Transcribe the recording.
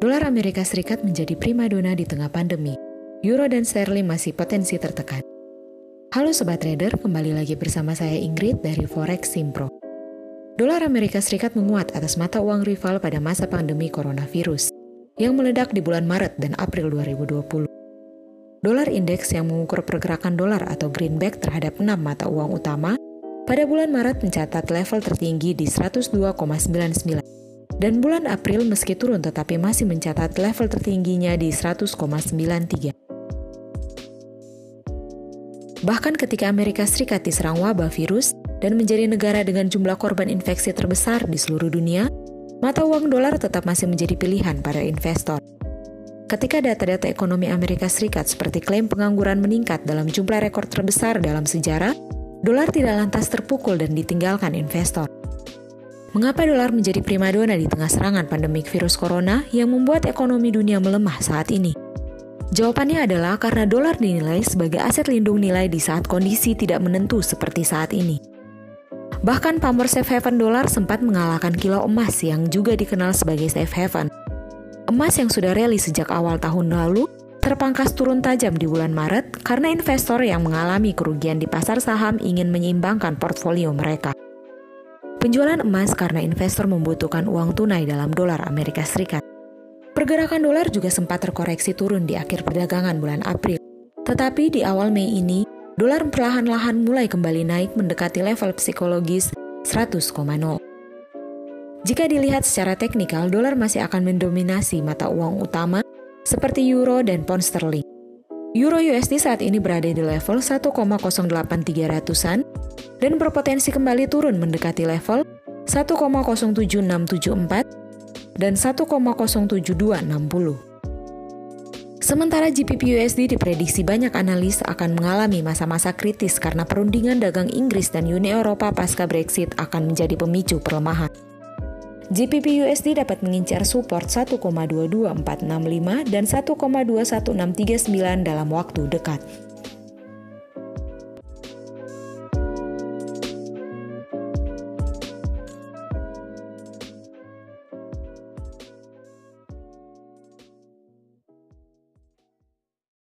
Dolar Amerika Serikat menjadi primadona di tengah pandemi. Euro dan sterling masih potensi tertekan. Halo Sobat Trader, kembali lagi bersama saya Ingrid dari Forex Simpro. Dolar Amerika Serikat menguat atas mata uang rival pada masa pandemi coronavirus yang meledak di bulan Maret dan April 2020. Dolar indeks yang mengukur pergerakan dolar atau greenback terhadap enam mata uang utama pada bulan Maret mencatat level tertinggi di 102,99 dan bulan April meski turun tetapi masih mencatat level tertingginya di 100,93. Bahkan ketika Amerika Serikat diserang wabah virus dan menjadi negara dengan jumlah korban infeksi terbesar di seluruh dunia, mata uang dolar tetap masih menjadi pilihan para investor. Ketika data-data ekonomi Amerika Serikat seperti klaim pengangguran meningkat dalam jumlah rekor terbesar dalam sejarah, dolar tidak lantas terpukul dan ditinggalkan investor. Mengapa dolar menjadi primadona di tengah serangan pandemik virus corona yang membuat ekonomi dunia melemah saat ini? Jawabannya adalah karena dolar dinilai sebagai aset lindung nilai di saat kondisi tidak menentu seperti saat ini. Bahkan pamor safe haven dolar sempat mengalahkan kilau emas yang juga dikenal sebagai safe haven. Emas yang sudah rally sejak awal tahun lalu terpangkas turun tajam di bulan Maret karena investor yang mengalami kerugian di pasar saham ingin menyeimbangkan portfolio mereka. Penjualan emas karena investor membutuhkan uang tunai dalam dolar Amerika Serikat. Pergerakan dolar juga sempat terkoreksi turun di akhir perdagangan bulan April. Tetapi di awal Mei ini, dolar perlahan-lahan mulai kembali naik mendekati level psikologis 100,0. Jika dilihat secara teknikal, dolar masih akan mendominasi mata uang utama seperti euro dan pound sterling. Euro USD saat ini berada di level 1,08300-an dan berpotensi kembali turun mendekati level 1,07674 dan 1,07260. Sementara GBP USD diprediksi banyak analis akan mengalami masa-masa kritis karena perundingan dagang Inggris dan Uni Eropa pasca Brexit akan menjadi pemicu perlemahan. GBP USD dapat mengincar support 1,22465 dan 1,21639 dalam waktu dekat.